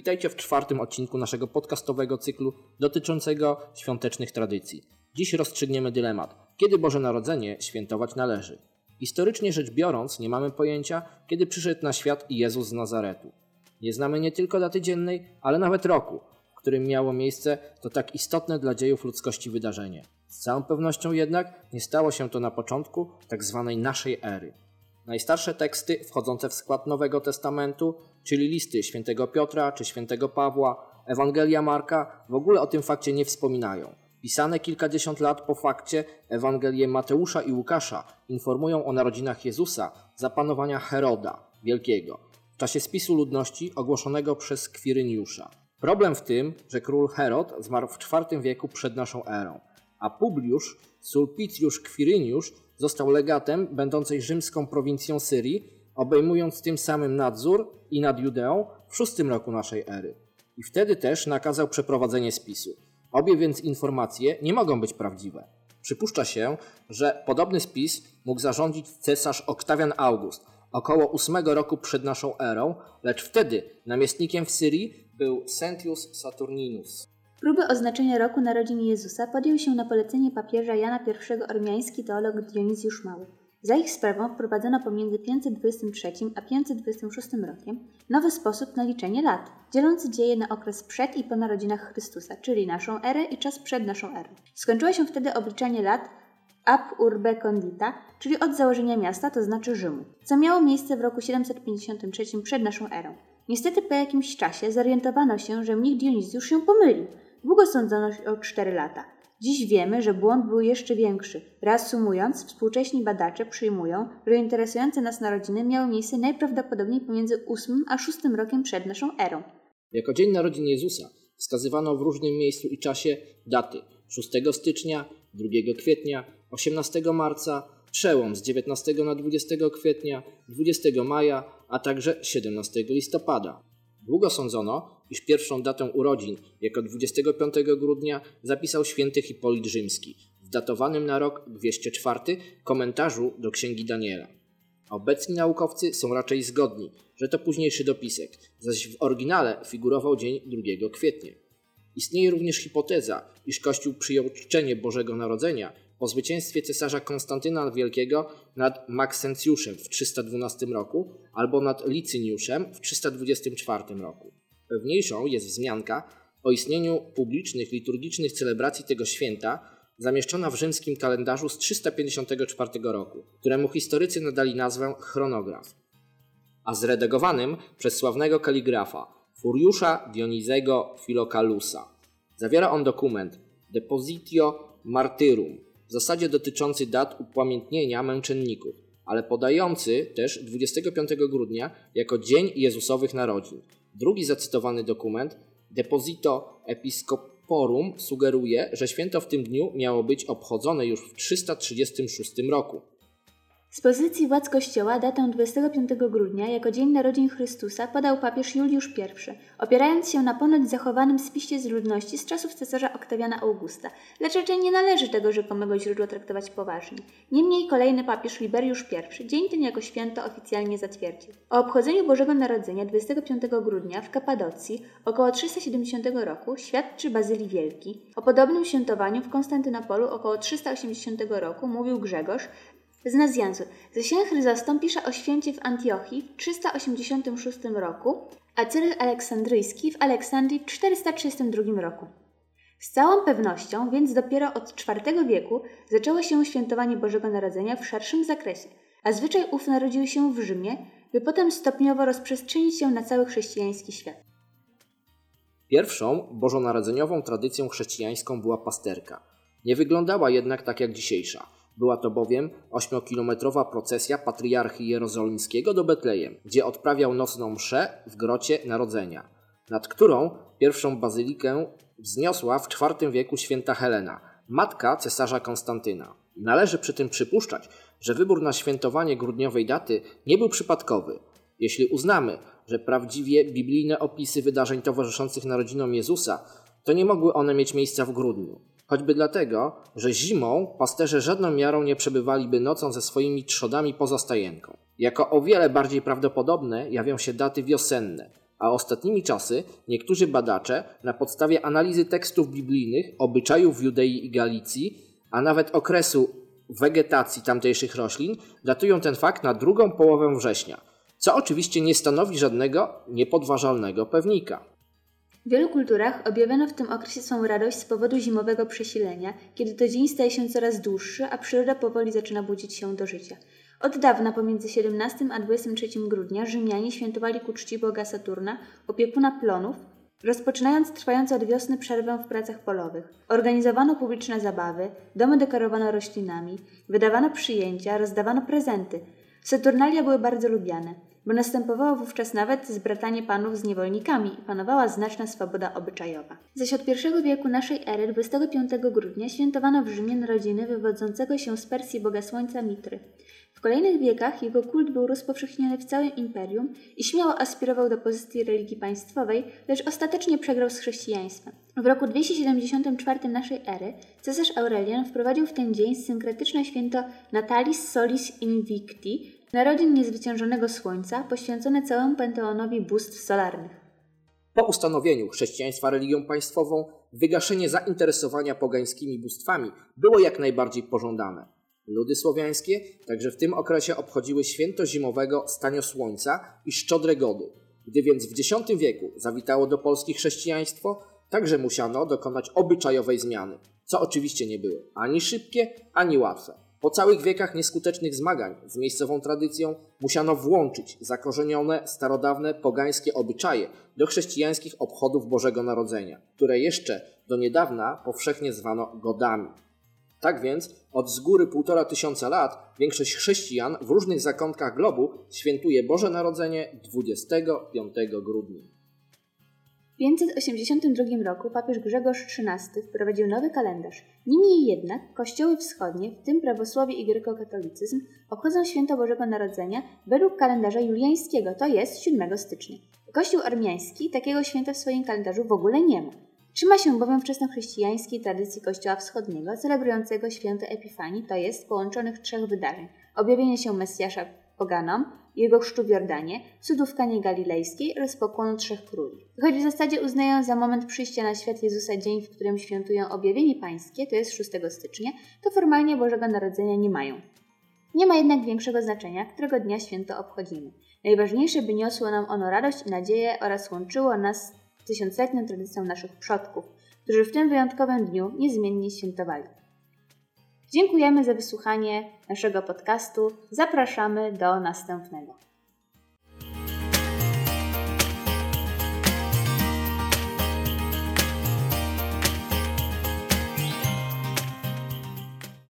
Witajcie w czwartym odcinku naszego podcastowego cyklu dotyczącego świątecznych tradycji. Dziś rozstrzygniemy dylemat, kiedy Boże Narodzenie świętować należy. Historycznie rzecz biorąc, nie mamy pojęcia, kiedy przyszedł na świat Jezus z Nazaretu. Nie znamy nie tylko daty dziennej, ale nawet roku, w którym miało miejsce to tak istotne dla dziejów ludzkości wydarzenie. Z całą pewnością jednak nie stało się to na początku tak zwanej naszej ery. Najstarsze teksty wchodzące w skład Nowego Testamentu, czyli listy świętego Piotra czy świętego Pawła, Ewangelia Marka, w ogóle o tym fakcie nie wspominają. Pisane kilkadziesiąt lat po fakcie Ewangelie Mateusza i Łukasza informują o narodzinach Jezusa za panowania Heroda Wielkiego w czasie spisu ludności ogłoszonego przez Kwiryniusza. Problem w tym, że król Herod zmarł w IV wieku przed naszą erą, a Publiusz Sulpicjusz Kwiryniusz został legatem będącej rzymską prowincją Syrii, obejmując tym samym nadzór i nad Judeą w szóstym roku naszej ery. I wtedy też nakazał przeprowadzenie spisu. Obie więc informacje nie mogą być prawdziwe. Przypuszcza się, że podobny spis mógł zarządzić cesarz Oktawian August około 8 roku przed naszą erą, lecz wtedy namiestnikiem w Syrii był Sentius Saturninus. Próby oznaczenia roku narodzin Jezusa podjął się na polecenie papieża Jana I ormiański teolog Dionizjusz Mały. Za ich sprawą wprowadzono pomiędzy 523 a 526 rokiem nowy sposób na liczenie lat, dzielący dzieje na okres przed i po narodzinach Chrystusa, czyli naszą erę i czas przed naszą erą. Skończyło się wtedy obliczanie lat ab urbe condita, czyli od założenia miasta, to znaczy Rzymu, co miało miejsce w roku 753 przed naszą erą. Niestety po jakimś czasie zorientowano się, że mnich Dionizjusz się pomylił. Długo sądzono o 4 lata. Dziś wiemy, że błąd był jeszcze większy. Reasumując, współcześni badacze przyjmują, że interesujące nas narodziny miały miejsce najprawdopodobniej pomiędzy 8 a 6 rokiem przed naszą erą. Jako dzień narodzin Jezusa wskazywano w różnym miejscu i czasie daty 6 stycznia, 2 kwietnia, 18 marca, przełom z 19 na 20 kwietnia, 20 maja, a także 17 listopada. Długo sądzono, iż pierwszą datę urodzin, jako 25 grudnia, zapisał święty Hipolit Rzymski w datowanym na rok 204 komentarzu do Księgi Daniela. Obecni naukowcy są raczej zgodni, że to późniejszy dopisek, zaś w oryginale figurował dzień 2 kwietnia. Istnieje również hipoteza, iż Kościół przyjął czczenie Bożego Narodzenia po zwycięstwie cesarza Konstantyna Wielkiego nad Maksencjuszem w 312 roku albo nad Licyniuszem w 324 roku. Pewniejszą jest wzmianka o istnieniu publicznych liturgicznych celebracji tego święta zamieszczona w rzymskim kalendarzu z 354 roku, któremu historycy nadali nazwę chronograf, a zredagowanym przez sławnego kaligrafa Furiusza Dionizego Philokalusa. Zawiera on dokument Depositio Martyrum, w zasadzie dotyczący dat upamiętnienia męczenników, ale podający też 25 grudnia jako Dzień Jezusowych Narodzin. Drugi zacytowany dokument, Deposito Episcoporum, sugeruje, że święto w tym dniu miało być obchodzone już w 336 roku. Z pozycji władz Kościoła datę 25 grudnia jako Dzień Narodzin Chrystusa podał papież Juliusz I, opierając się na ponoć zachowanym spisie z ludności z czasów cesarza Oktawiana Augusta, lecz raczej nie należy tego rzekomego źródła traktować poważnie. Niemniej kolejny papież Liberiusz I dzień ten jako święto oficjalnie zatwierdził. O obchodzeniu Bożego Narodzenia 25 grudnia w Kapadocji około 370 roku świadczy Bazylii Wielki. O podobnym świętowaniu w Konstantynopolu około 380 roku mówił Grzegorz, z Nazjansu. Zesian Chryzostom pisze o święcie w Antiochii w 386 roku, a Cyryl Aleksandryjski w Aleksandrii w 432 roku. Z całą pewnością więc dopiero od IV wieku zaczęło się świętowanie Bożego Narodzenia w szerszym zakresie, a zwyczaj ów narodził się w Rzymie, by potem stopniowo rozprzestrzenić się na cały chrześcijański świat. Pierwszą bożonarodzeniową tradycją chrześcijańską była pasterka. Nie wyglądała jednak tak jak dzisiejsza – była to bowiem ośmiokilometrowa procesja patriarchy jerozolimskiego do Betlejem, gdzie odprawiał nocną mszę w grocie Narodzenia, nad którą pierwszą bazylikę wzniosła w IV wieku święta Helena, matka cesarza Konstantyna. Należy przy tym przypuszczać, że wybór na świętowanie grudniowej daty nie był przypadkowy. Jeśli uznamy, że prawdziwie biblijne opisy wydarzeń towarzyszących narodzinom Jezusa, to nie mogły one mieć miejsca w grudniu choćby dlatego, że zimą pasterze żadną miarą nie przebywaliby nocą ze swoimi trzodami poza stajenką. Jako o wiele bardziej prawdopodobne jawią się daty wiosenne, a ostatnimi czasy niektórzy badacze na podstawie analizy tekstów biblijnych, obyczajów w Judei i Galicji, a nawet okresu wegetacji tamtejszych roślin, datują ten fakt na drugą połowę września, co oczywiście nie stanowi żadnego niepodważalnego pewnika. W wielu kulturach objawiono w tym okresie swą radość z powodu zimowego przesilenia, kiedy to dzień staje się coraz dłuższy, a przyroda powoli zaczyna budzić się do życia. Od dawna pomiędzy 17 a 23 grudnia Rzymianie świętowali ku czci boga Saturna, opiekuna plonów, rozpoczynając trwającą od wiosny przerwę w pracach polowych. Organizowano publiczne zabawy, domy dekorowano roślinami, wydawano przyjęcia, rozdawano prezenty. Saturnalia były bardzo lubiane bo następowało wówczas nawet zbratanie panów z niewolnikami i panowała znaczna swoboda obyczajowa. Zaś od I wieku naszej ery 25 grudnia świętowano w Rzymie narodziny wywodzącego się z Persji boga słońca Mitry. W kolejnych wiekach jego kult był rozpowszechniony w całym imperium i śmiało aspirował do pozycji religii państwowej, lecz ostatecznie przegrał z chrześcijaństwem. W roku 274 naszej ery cesarz Aurelian wprowadził w ten dzień synkretyczne święto Natalis Solis Invicti, Narodzin niezwyciężonego słońca, poświęcone całemu panteonowi bóstw solarnych. Po ustanowieniu chrześcijaństwa religią państwową, wygaszenie zainteresowania pogańskimi bóstwami było jak najbardziej pożądane. Ludy słowiańskie także w tym okresie obchodziły święto zimowego stanio słońca i szczodre gody. Gdy więc w X wieku zawitało do Polski chrześcijaństwo, także musiano dokonać obyczajowej zmiany, co oczywiście nie było ani szybkie, ani łatwe. Po całych wiekach nieskutecznych zmagań z miejscową tradycją musiano włączyć zakorzenione, starodawne, pogańskie obyczaje do chrześcijańskich obchodów Bożego Narodzenia, które jeszcze do niedawna powszechnie zwano godami. Tak więc od z góry półtora tysiąca lat większość chrześcijan w różnych zakątkach globu świętuje Boże Narodzenie 25 grudnia. 582 roku papież Grzegorz XIII wprowadził nowy kalendarz. Niemniej jednak kościoły wschodnie, w tym prawosławie i grekokatolicyzm, obchodzą święto Bożego Narodzenia według kalendarza juliańskiego, to jest 7 stycznia. Kościół armiański takiego święta w swoim kalendarzu w ogóle nie ma. Trzyma się bowiem wczesnochrześcijańskiej tradycji Kościoła Wschodniego, celebrującego święto Epifanii, to jest połączonych trzech wydarzeń. Objawienie się Mesjasza poganom, jego chrztu w Jordanie, cudów Kanie Galilejskiej oraz pokłonu Trzech Króli. Choć w zasadzie uznają za moment przyjścia na świat Jezusa dzień, w którym świętują objawienie pańskie, to jest 6 stycznia, to formalnie Bożego Narodzenia nie mają. Nie ma jednak większego znaczenia, którego dnia święto obchodzimy. Najważniejsze, by niosło nam ono radość i nadzieję oraz łączyło nas z tysiącletnią tradycją naszych przodków, którzy w tym wyjątkowym dniu niezmiennie świętowali. Dziękujemy za wysłuchanie naszego podcastu. Zapraszamy do następnego.